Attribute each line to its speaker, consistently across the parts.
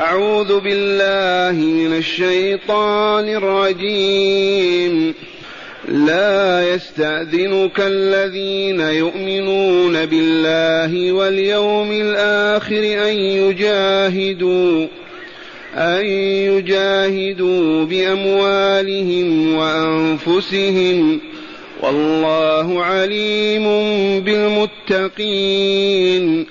Speaker 1: أعوذ بالله من الشيطان الرجيم. لا يستأذنك الذين يؤمنون بالله واليوم الآخر أن يجاهدوا أن يجاهدوا بأموالهم وأنفسهم. والله عليم بالمتقين.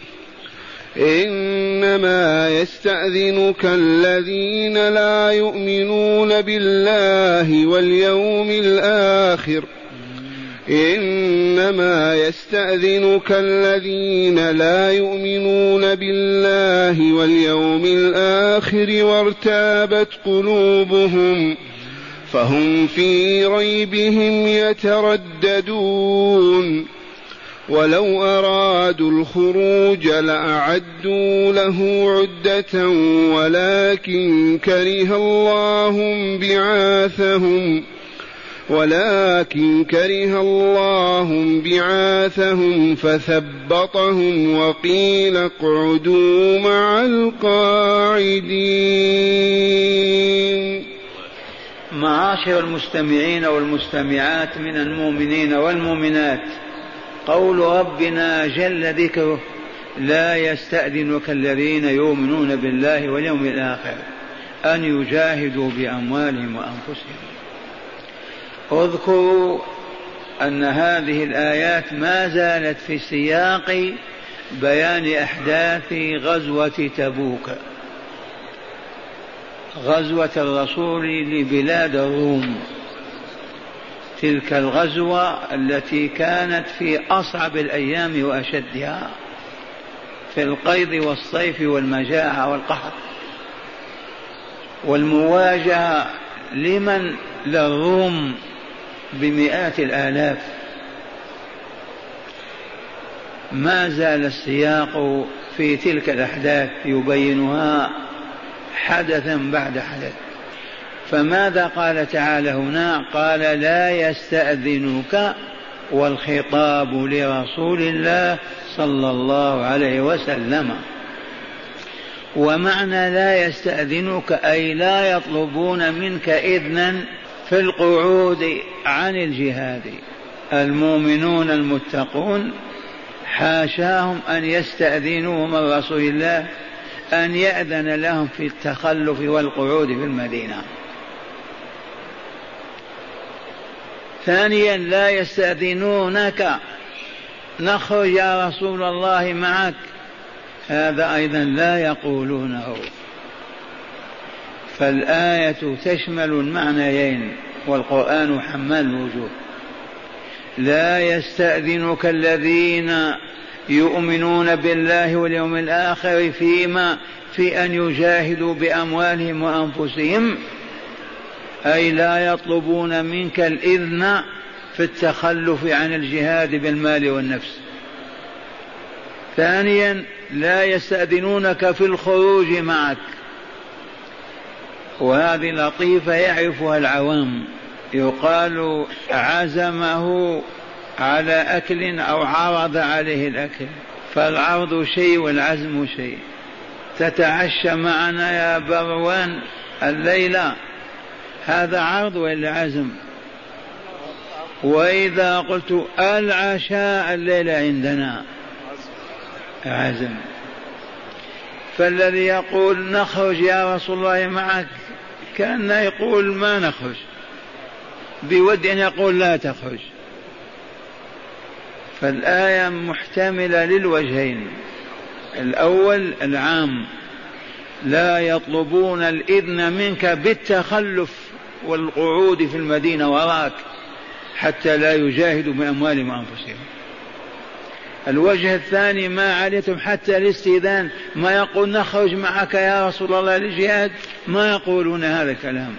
Speaker 1: إنما يستأذنك الذين لا يؤمنون بالله واليوم الآخر. إنما يستأذنك الذين لا يؤمنون بالله واليوم الآخر وارتابت قلوبهم فهم في ريبهم يترددون. ولو أرادوا الخروج لأعدوا له عدة ولكن كره الله بعاثهم ولكن كره الله بعاثهم فثبطهم وقيل اقعدوا مع القاعدين.
Speaker 2: معاشر المستمعين والمستمعات من المؤمنين والمؤمنات. قول ربنا جل ذكره لا يستأذنك الذين يؤمنون بالله واليوم الآخر أن يجاهدوا بأموالهم وأنفسهم. اذكروا أن هذه الآيات ما زالت في سياق بيان أحداث غزوة تبوك. غزوة الرسول لبلاد الروم تلك الغزوة التي كانت في أصعب الأيام وأشدها في القيض والصيف والمجاعة والقحط والمواجهة لمن للروم بمئات الآلاف. ما زال السياق في تلك الأحداث يبينها حدثا بعد حدث. فماذا قال تعالى هنا؟ قال لا يستأذنك والخطاب لرسول الله صلى الله عليه وسلم. ومعنى لا يستأذنك أي لا يطلبون منك إذنا في القعود عن الجهاد. المؤمنون المتقون حاشاهم أن يستأذنوا من رسول الله أن يأذن لهم في التخلف والقعود في المدينة. ثانيا لا يستأذنونك. نخرج يا رسول الله معك. هذا أيضا لا يقولونه. فالآية تشمل المعنيين والقرآن حمال الوجوه. لا يستأذنك الذين يؤمنون بالله واليوم الآخر فيما في أن يجاهدوا بأموالهم وأنفسهم. أي لا يطلبون منك الإذن في التخلف عن الجهاد بالمال والنفس. ثانيا لا يستأذنونك في الخروج معك. وهذه لطيفة يعرفها العوام. يقال عزمه على أكل أو عرض عليه الأكل. فالعرض شيء والعزم شيء. تتعشى معنا يا بروان الليلة. هذا عرض ولا عزم؟ وإذا قلت العشاء الليلة عندنا عزم. فالذي يقول نخرج يا رسول الله معك كان يقول ما نخرج. بود أن يقول لا تخرج. فالآية محتملة للوجهين. الأول العام. لا يطلبون الإذن منك بالتخلف. والقعود في المدينة وراك حتى لا يجاهدوا بأموالهم وأنفسهم. الوجه الثاني ما عليتم حتى الاستئذان ما يقول نخرج معك يا رسول الله للجهاد؟ ما يقولون هذا الكلام.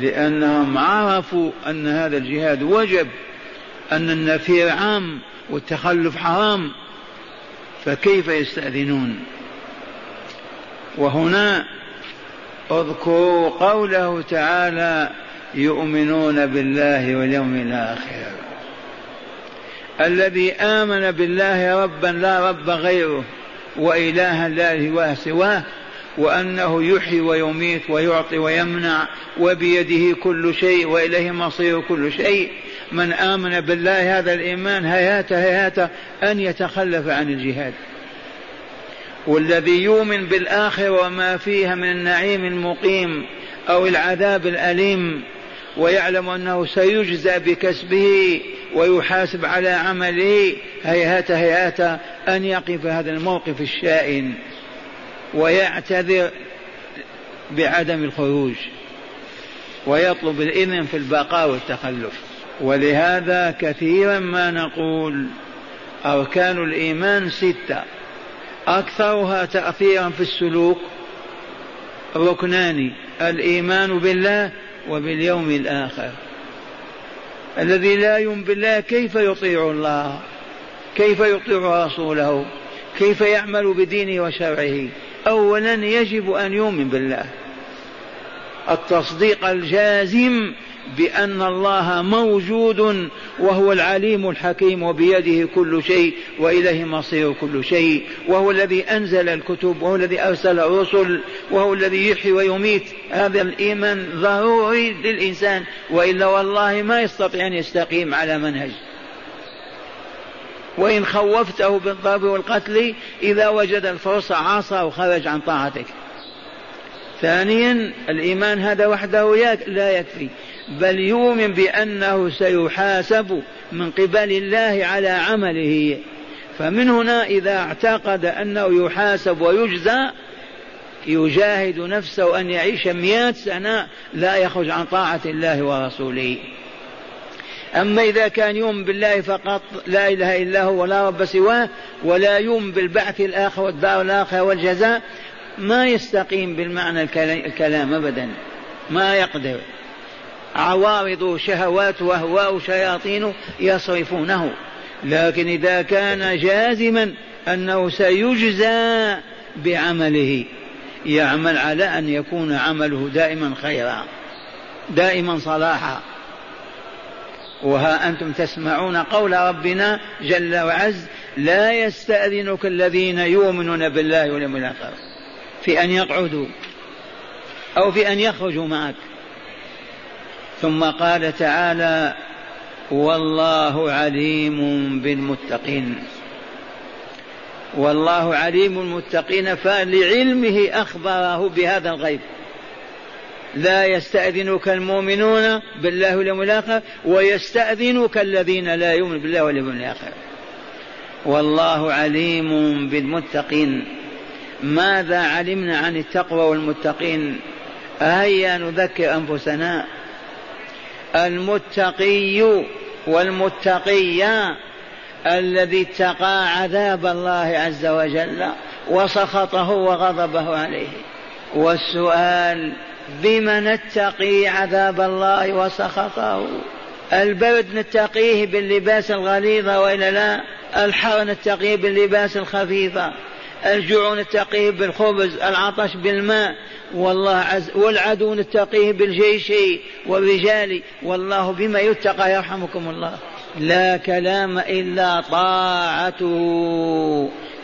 Speaker 2: لأنهم عرفوا أن هذا الجهاد وجب أن النفير عام والتخلف حرام فكيف يستأذنون؟ وهنا اذكروا قوله تعالى يؤمنون بالله واليوم الآخر. الذي آمن بالله ربا لا رب غيره وإلها لا إله سواه وأنه يحيي ويميت ويعطي ويمنع وبيده كل شيء وإليه مصير كل شيء. من آمن بالله هذا الإيمان هيات هيات أن يتخلف عن الجهاد. والذي يؤمن بالآخرة وما فيها من النعيم المقيم أو العذاب الأليم ويعلم أنه سيجزى بكسبه ويحاسب على عمله. هيهات هيهات أن يقف هذا الموقف الشائن ويعتذر بعدم الخروج ويطلب الإذن في البقاء والتخلف. ولهذا كثيرا ما نقول أركان الإيمان ستة. أكثرها تأثيرا في السلوك ركنان الإيمان بالله وباليوم الآخر. الذي لا يؤمن بالله كيف يطيع الله؟ كيف يطيع رسوله؟ كيف يعمل بدينه وشرعه؟ اولا يجب أن يؤمن بالله. التصديق الجازم بأن الله موجود وهو العليم الحكيم وبيده كل شيء وإليه مصير كل شيء وهو الذي أنزل الكتب وهو الذي أرسل الرسل وهو الذي يحيي ويميت. هذا الإيمان ضروري للإنسان وإلا والله ما يستطيع أن يستقيم على منهج. وإن خوفته بالضرب والقتل إذا وجد الفرصة عصى وخرج عن طاعتك. ثانيا الإيمان هذا وحده لا يكفي. بل يؤمن بأنه سيحاسب من قبل الله على عمله. فمن هنا إذا اعتقد أنه يحاسب ويجزى يجاهد نفسه أن يعيش مئة سنة لا يخرج عن طاعة الله ورسوله. أما إذا كان يؤمن بالله فقط لا إله إلا هو ولا رب سواه ولا يؤمن بالبعث الآخر والدار الآخرة والجزاء ما يستقيم بالمعنى الكلام أبدا ما يقدر. عوارض شهوات وأهواء شياطين يصرفونه. لكن إذا كان جازما أنه سيجزى بعمله. يعمل على أن يكون عمله دائما خيرا دائما صلاحا. وها أنتم تسمعون قول ربنا جل وعز لا يستأذنك الذين يؤمنون بالله واليوم الآخر. في أن يقعدوا أو في أن يخرجوا معك. ثم قال تعالى والله عليم بالمتقين. والله عليم المتقين فلعلمه أخبره بهذا الغيب. لا يستأذنك المؤمنون بالله واليوم الآخر ويستأذنك الذين لا يؤمنون بالله واليوم الآخر. والله عليم بالمتقين. ماذا علمنا عن التقوى والمتقين؟ هيا نذكر أنفسنا. المتقي والمتقية الذي اتقى عذاب الله عز وجل وسخطه وغضبه عليه. والسؤال بما نتقي عذاب الله وسخطه؟ البرد نتقيه باللباس الغليظ وإلا لا؟ الحر نتقيه باللباس الخفيفة؟ الجوع نتقيه بالخبز العطش بالماء والله عز والعدو نتقيه بالجيش والرجال والله بما يتقى يرحمكم الله. لا كلام إلا طاعته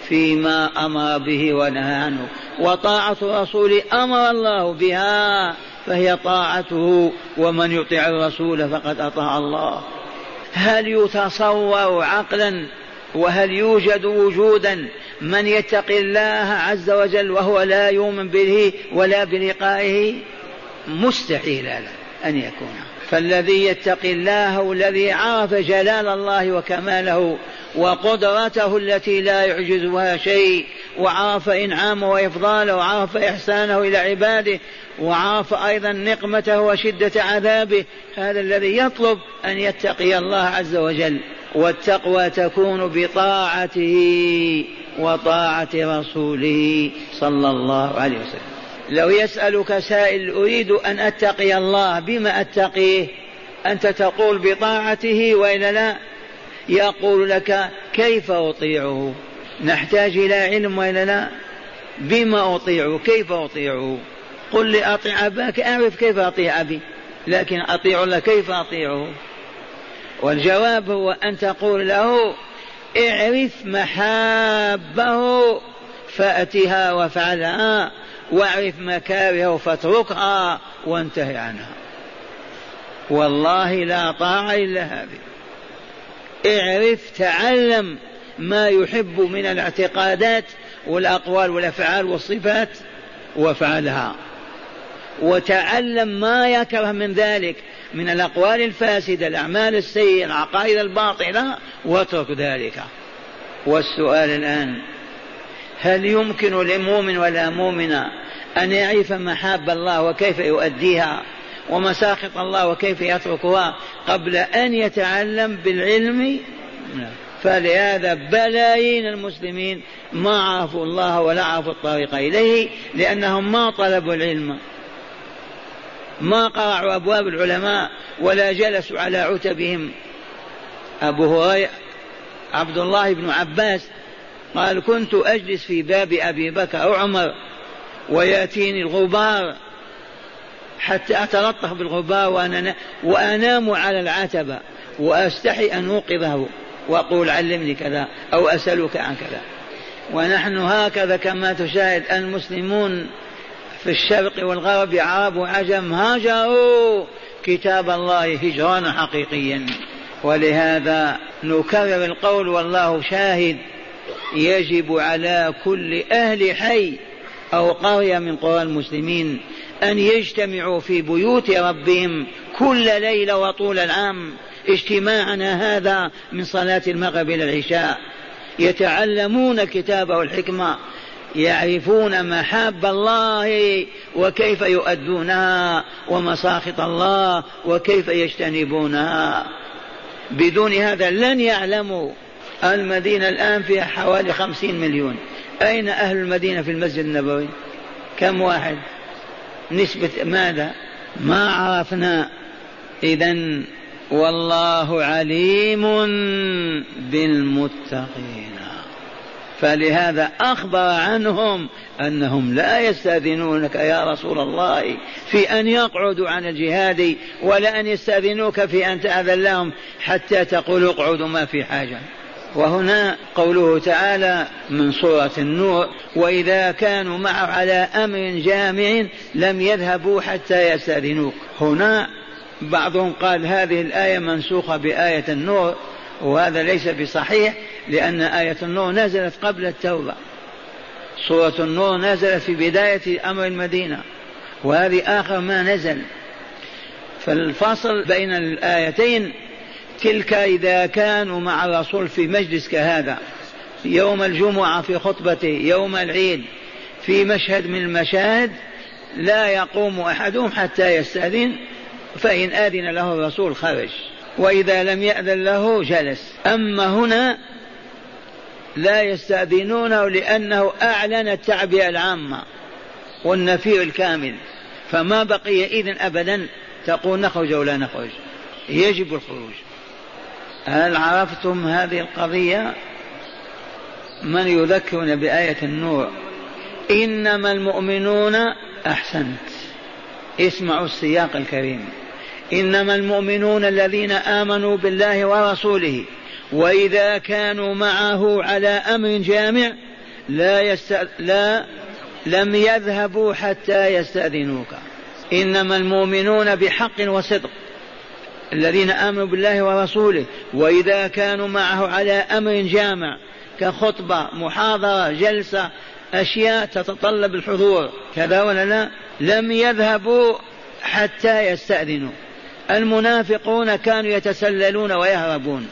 Speaker 2: فيما أمر به ونهى عنه. وطاعة رسوله أمر الله بها فهي طاعته ومن يطع الرسول فقد أطاع الله. هل يتصور عقلا وهل يوجد وجودا من يتقي الله عز وجل وهو لا يؤمن به ولا بلقائه؟ مستحيل أن يكون. فالذي يتقي الله هو الذي عرف جلال الله وكماله وقدرته التي لا يعجزها شيء وعرف إنعامه وإفضاله وعرف إحسانه إلى عباده وعرف أيضا نقمته وشدة عذابه هذا الذي يطلب أن يتقي الله عز وجل. والتقوى تكون بطاعته وطاعة رسوله صلى الله عليه وسلم. لو يسألك سائل أريد أن أتقي الله بما أتقيه؟ أنت تقول بطاعته وإلا لا؟ يقول لك كيف أطيعه؟ نحتاج إلى علم وإلا لا؟ بما أطيعه كيف أطيعه؟ قل لي أطيع أباك أعرف كيف أطيع أبي لكن أطيع الله كيف أطيعه؟ والجواب هو أن تقول له اعرف محابه فأتها وافعلها واعرف مكاره فاتركها وانتهي عنها. والله لا طاعة إلا هذه. اعرف تعلم ما يحب من الاعتقادات والأقوال والأفعال والصفات وافعلها. وتعلم ما يكره من ذلك. من الأقوال الفاسدة الأعمال السيئة العقائد الباطلة واترك ذلك. والسؤال الآن هل يمكن لمؤمن ولا مؤمنة أن يعرف محاب الله وكيف يؤديها ومساخط الله وكيف يتركها قبل أن يتعلم بالعلم؟ فلهذا بلايين المسلمين ما عرفوا الله ولا عرفوا الطريق إليه لأنهم ما طلبوا العلم. ما قرعوا أبواب العلماء ولا جلسوا على عتبهم. أبو هريرة عبد الله بن عباس قال كنت أجلس في باب أبي بكر أو عمر ويأتيني الغبار حتى أتلطخ بالغبار وأنا وأنام على العتبة وأستحي أن أوقظه وأقول علمني كذا أو أسألك عن كذا. ونحن هكذا كما تشاهد المسلمون في الشرق والغرب عرب وعجم هاجروا كتاب الله هجرانا حقيقيا. ولهذا نكرر القول والله شاهد يجب على كل أهل حي أو قرية من قرى المسلمين أن يجتمعوا في بيوت ربهم كل ليلة وطول العام اجتماعنا هذا من صلاة المغرب إلى العشاء. يتعلمون الكتاب والحكمة يعرفون محاب الله وكيف يؤدونها ومساخط الله وكيف يجتنبونها. بدون هذا لن يعلموا المدينة الآن فيها حوالي خمسين مليون. أين أهل المدينة في المسجد النبوي؟ كم واحد؟ نسبة ماذا؟ ما عرفنا. إذا والله عليم بالمتقين. فلهذا أخبر عنهم أنهم لا يستأذنونك يا رسول الله في أن يقعدوا عن الجهاد ولا أن يستأذنوك في أن تأذن لهم حتى تقول اقعدوا ما في حاجة. وهنا قوله تعالى من سورة النور وإذا كانوا معه على أمر جامع لم يذهبوا حتى يستأذنوك. هنا بعضهم قال هذه الآية منسوخة بآية النور وهذا ليس بصحيح لأن آية النور نزلت قبل التوبة. سورة النور نزلت في بداية أمر المدينة وهذه آخر ما نزل. فالفصل بين الآيتين تلك إذا كانوا مع الرسول في مجلس كهذا يوم الجمعة في خطبته يوم العيد في مشهد من المشاهد لا يقوم أحدهم حتى يستأذن فإن آذن له الرسول خرج وإذا لم يأذن له جلس. أما هنا لا يستأذنونه لأنه أعلن التعبئة العامة والنفير الكامل. فما بقي إذن أبدا تقول نخرج أو لا نخرج. يجب الخروج. هل عرفتم هذه القضية؟ من يذكرنا بآية النور؟ إنما المؤمنون أحسنت. اسمعوا السياق الكريم. إنما المؤمنون الذين آمنوا بالله ورسوله وإذا كانوا معه على أمر جامع لا, يست... لا لم يذهبوا حتى يستأذنوك. إنما المؤمنون بحق وصدق الذين آمنوا بالله ورسوله. وإذا كانوا معه على أمر جامع كخطبة محاضرة جلسة أشياء تتطلب الحضور. كذا ولا لا؟ لم يذهبوا حتى يستأذنوا. المنافقون كانوا يتسللون ويهربون.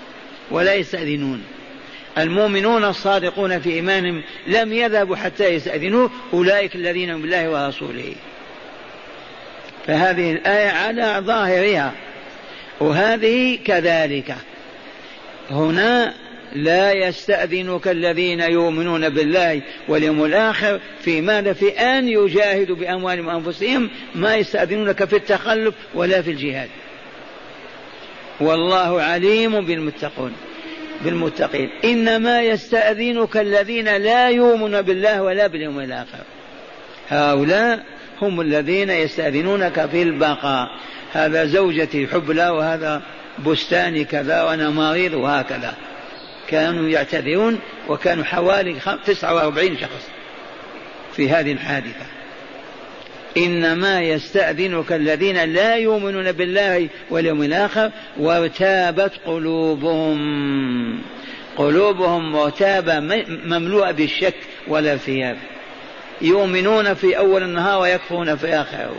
Speaker 2: ولا يستأذنون. المؤمنون الصادقون في إيمانهم لم يذهبوا حتى يستأذنوه أولئك الذين بالله ورسوله. فهذه الآية على ظاهرها. وهذه كذلك. هنا لا يستأذنك الذين يؤمنون بالله واليوم الآخر في ماذا؟ في أن يجاهدوا بأموالهم وأنفسهم ما يستأذنونك في التخلف ولا في الجهاد. والله عليم بالمتقون بالمتقين. إنما يستأذنك الذين لا يؤمنون بالله ولا باليوم الآخر. هؤلاء هم الذين يستأذنونك في البقاء. هذا زوجتي حبلى وهذا بستاني كذا وأنا مريض وهكذا. كانوا يعتذرون وكانوا حوالي 49 شخص في هذه الحادثة. إنما يستأذنك الذين لا يؤمنون بالله واليوم الآخر وارتابت قلوبهم. قلوبهم مرتابة مملوءة بالشك والارتياب يؤمنون في أول النهار ويكفرون في آخره.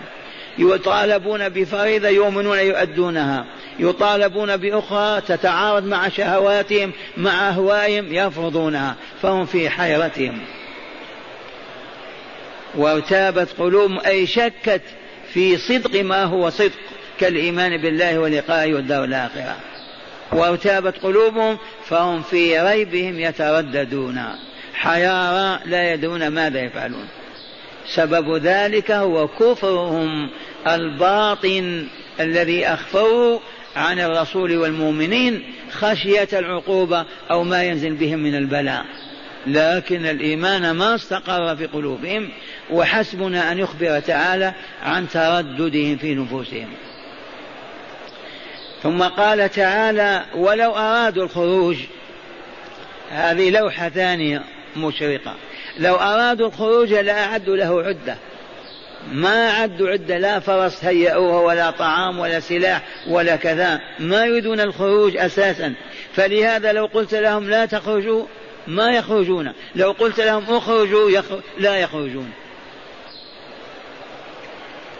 Speaker 2: يطالبون بفريضة يؤمنون يؤدونها. يطالبون بأخرى تتعارض مع شهواتهم مع أهوائهم يرفضونها فهم في حيرتهم. وارتابت قلوبهم أي شكت في صدق ما هو صدق كالإيمان بالله ولقائه والدار الآخرة. وارتابت قلوبهم فهم في ريبهم يترددون. حيارى لا يدرون ماذا يفعلون. سبب ذلك هو كفرهم الباطن الذي أخفوا عن الرسول والمؤمنين خشية العقوبة أو ما ينزل بهم من البلاء. لكن الإيمان ما استقر في قلوبهم. وحسبنا أن يخبر تعالى عن ترددهم في نفوسهم. ثم قال تعالى ولو أرادوا الخروج هذه لوحة ثانية مشرقة. لو أرادوا الخروج لأعدوا له عدة. ما عدوا عدة لا فرس هيئوها ولا طعام ولا سلاح ولا كذا. ما يريدون الخروج أساسا. فلهذا لو قلت لهم لا تخرجوا ما يخرجون. لو قلت لهم اخرجوا يخرج لا يخرجون.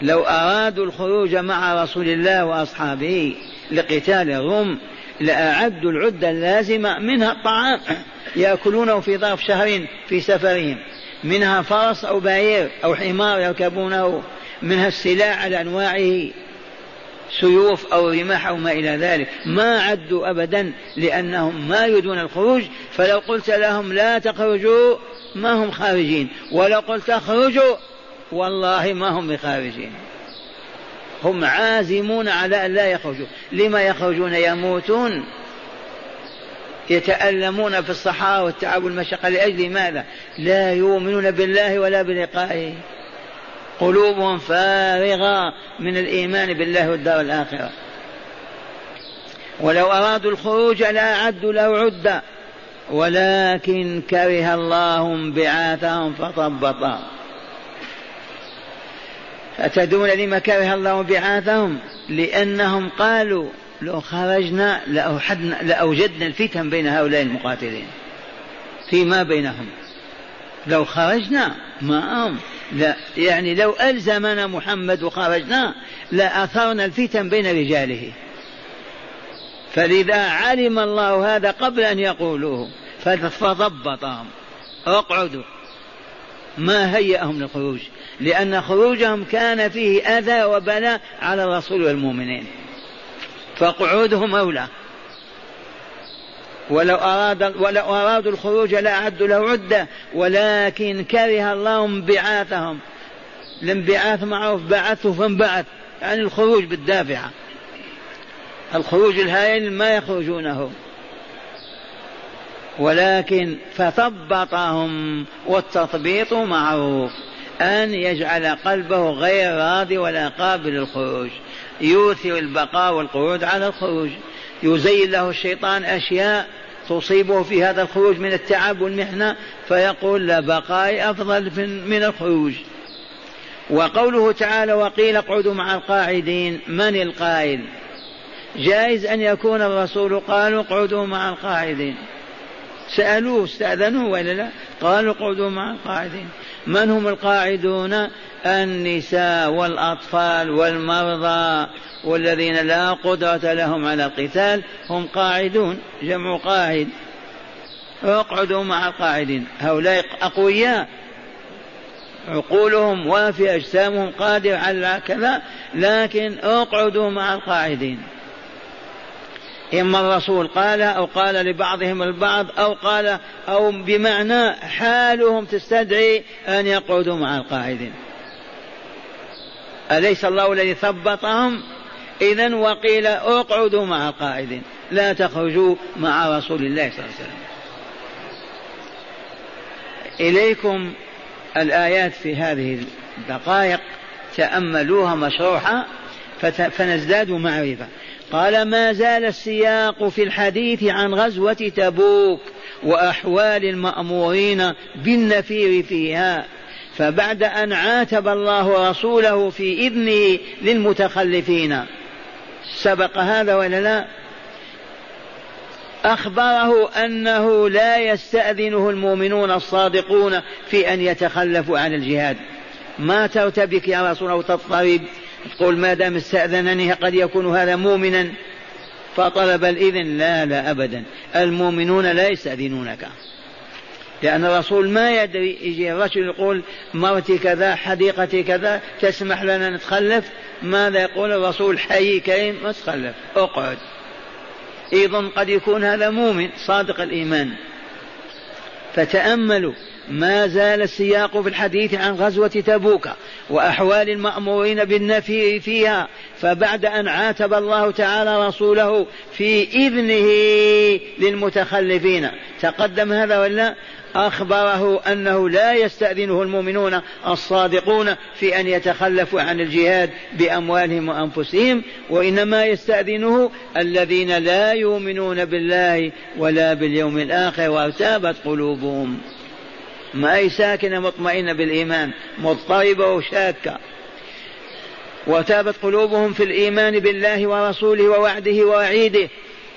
Speaker 2: لو أرادوا الخروج مع رسول الله وأصحابه لقتال الروم لأعدوا العدة اللازمة منها الطعام يأكلونه في ظرف شهر في سفرهم منها فرس أو بعير أو حمار يركبونه منها السلاح على أنواعه سيوف أو رماح أو ما إلى ذلك. ما عدوا أبدا لأنهم ما يريدون الخروج فلو قلت لهم لا تخرجوا ما هم خارجين ولو قلت اخرجوا والله ما هم بخارجين هم عازمون على أن لا يخرجوا لما يخرجون يموتون. يتألمون في الصحراء والتعب والمشقة. لأجل ماذا؟ لا يؤمنون بالله ولا بلقائه. قلوبهم فارغة من الإيمان بالله والدار الآخرة. ولو أرادوا الخروج لأعدوا له عدة. ولكن كره الله بعاثهم فطبطا أتدون لما كره الله بعاثهم؟ لأنهم قالوا لو خرجنا لأوحدنا لأوجدنا الفتن بين هؤلاء المقاتلين. فيما بينهم. لو خرجنا ما لا يعني لو ألزمنا محمد وخرجنا لأثرنا الفتن بين رجاله. فلذا علم الله هذا قبل أن يقولوه. فضبطهم. اقعدوا. ما هيأهم للخروج؟ لأن خروجهم كان فيه أذى وبلاء على الرسول والمؤمنين. فقعودهم أولى. ولو أراد ولو أرادوا الخروج لأعدوا له عدة ولكن كره الله انبعاثهم. الانبعاث معروف بعثه فانبعث يعني الخروج بالدافعة. الخروج الهائل ما يخرجونه. ولكن فثبطهم والتثبيط معروف. أن يجعل قلبه غير راضي ولا قابل للخروج. يوثر البقاء والقعود على الخروج. يزين له الشيطان أشياء تصيبه في هذا الخروج من التعب والمحنة فيقول لا بقاء أفضل من الخروج. وقوله تعالى وقيل اقعدوا مع القاعدين من القائل؟ جائز أن يكون الرسول قالوا اقعدوا مع القاعدين سألوه استأذنوه ولا لا؟ قالوا اقعدوا مع القاعدين. من هم القاعدون؟ النساء والأطفال والمرضى والذين لا قدرة لهم على القتال هم قاعدون جمع قاعد. اقعدوا مع القاعدين. هؤلاء أقوياء. عقولهم وافية أجسامهم قادرة على كذا لكن اقعدوا مع القاعدين. إما الرسول قال أو قال لبعضهم البعض أو قال أو بمعنى حالهم تستدعي أن يقعدوا مع القاعدين. أليس الله الذي ثبطهم؟ إذا وقيل اقعدوا مع القاعدين لا تخرجوا مع رسول الله صلى الله عليه وسلم. إليكم الآيات في هذه الدقائق تأملوها مشروحة فنزداد معرفة. قال ما زال السياق في الحديث عن غزوة تبوك وأحوال المأمورين بالنفير فيها. فبعد أن عاتب الله رسوله في إذنه للمتخلفين. سبق هذا ولا لا؟ أخبره أنه لا يستأذنه المؤمنون الصادقون في أن يتخلفوا عن الجهاد. ما ترتبك يا رسول الله تضطرب تقول ما دام استأذنني قد يكون هذا مؤمنا. فطلب الإذن. لا لا أبدا. المؤمنون لا يستأذنونك. لأن الرسول ما يدري. يجي الرجل يقول مرتي كذا حديقتي كذا تسمح لنا نتخلف؟ ماذا يقول الرسول؟ حي كريم ما تخلف. اقعد. أيضا قد يكون هذا مؤمن صادق الإيمان. فتأملوا. ما زال السياق في الحديث عن غزوة تبوك وأحوال المأمورين بالنفي فيها فبعد أن عاتب الله تعالى رسوله في إذنه للمتخلفين. تقدم هذا ولا أخبره أنه لا يستأذنه المؤمنون الصادقون في أن يتخلفوا عن الجهاد بأموالهم وأنفسهم وإنما يستأذنه الذين لا يؤمنون بالله ولا باليوم الآخر وارتابت قلوبهم. ما هي ساكنة مطمئنة بالإيمان مضطربة وشاكة. وتابت قلوبهم في الإيمان بالله ورسوله ووعده ووعيده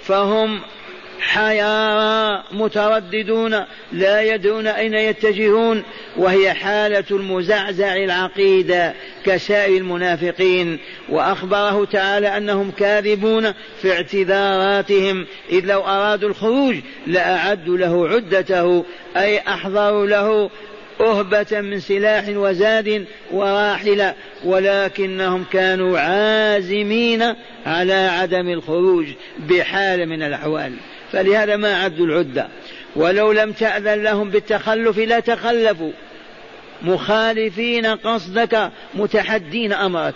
Speaker 2: فهم حيارى مترددون لا يدرون أين يتجهون وهي حالة المزعزع العقيدة كسائر المنافقين. وأخبره تعالى أنهم كاذبون في اعتذاراتهم إذ لو أرادوا الخروج لأعدوا له عدته أي أحضروا له أهبة من سلاح وزاد وراحلة ولكنهم كانوا عازمين على عدم الخروج بحال من الأحوال. فلهذا ما عدوا العدة. ولو لم تأذن لهم بالتخلف لا تخلفوا. مخالفين قصدك متحدين أمرك.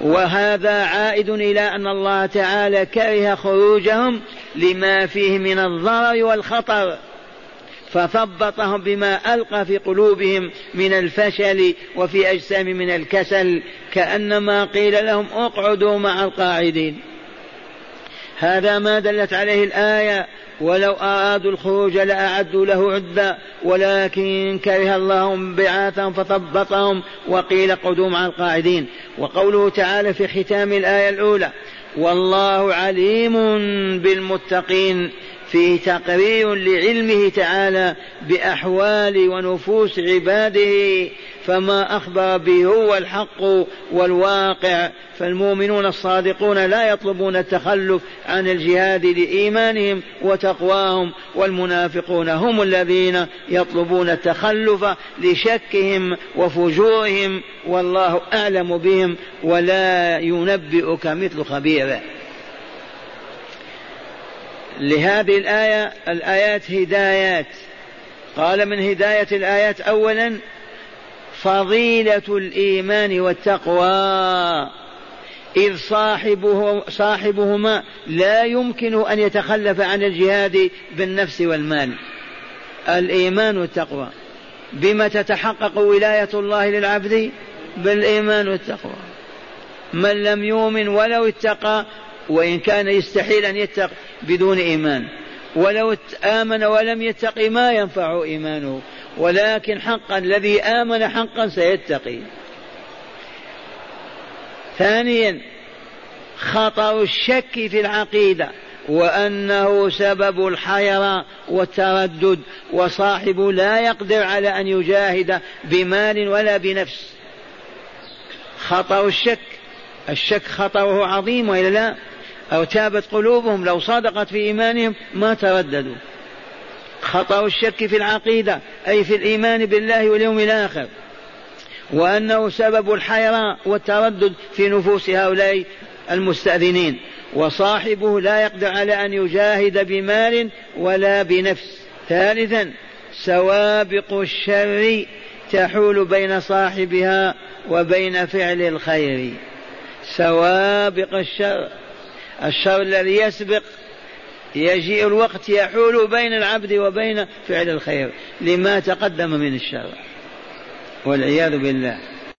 Speaker 2: وهذا عائد إلى أن الله تعالى كره خروجهم لما فيه من الضرر والخطر. فثبطهم بما ألقى في قلوبهم من الفشل وفي أجسام من الكسل. كأنما قيل لهم اقعدوا مع القاعدين. هذا ما دلت عليه الآية ولو أرادوا الخروج لأعدوا له عدة ولكن كره الله بعاثهم فثبطهم وقيل قدوا مع القاعدين. وقوله تعالى في ختام الآية الأولى والله عليم بالمتقين فيه تقرير لعلمه تعالى بأحوال ونفوس عباده فما أخبر به هو الحق والواقع. فالمؤمنون الصادقون لا يطلبون التخلف عن الجهاد لإيمانهم وتقواهم والمنافقون هم الذين يطلبون التخلف لشكهم وفجورهم والله أعلم بهم ولا ينبئك مثل خبيره. لهذه الآية الآيات هدايات. قال من هداية الآيات أولا فضيلة الإيمان والتقوى. إذ صاحبه صاحبهما لا يمكن أن يتخلف عن الجهاد بالنفس والمال. الإيمان والتقوى. بما تتحقق ولاية الله للعبد بالإيمان والتقوى. من لم يؤمن ولو اتقى وإن كان يستحيل أن يتق بدون إيمان. ولو آمن ولم يتق ما ينفع إيمانه. ولكن حقا الذي آمن حقا سيتقي. ثانيا خطر الشك في العقيدة. وأنه سبب الحيرة والتردد. وصاحبه لا يقدر على أن يجاهد بمال ولا بنفس. خطر الشك. الشك خطره عظيم وإلا لا؟ أو تابت قلوبهم لو صدقت في إيمانهم ما ترددوا. خطأ الشك في العقيدة أي في الإيمان بالله واليوم الآخر. وأنه سبب الحيرة والتردد في نفوس هؤلاء المستأذنين. وصاحبه لا يقدر على أن يجاهد بمال ولا بنفس. ثالثا سوابق الشر تحول بين صاحبها وبين فعل الخير. سوابق الشر الشر الذي يسبق يجيء الوقت يحول بين العبد وبين فعل الخير لما تقدم من الشر والعياذ بالله.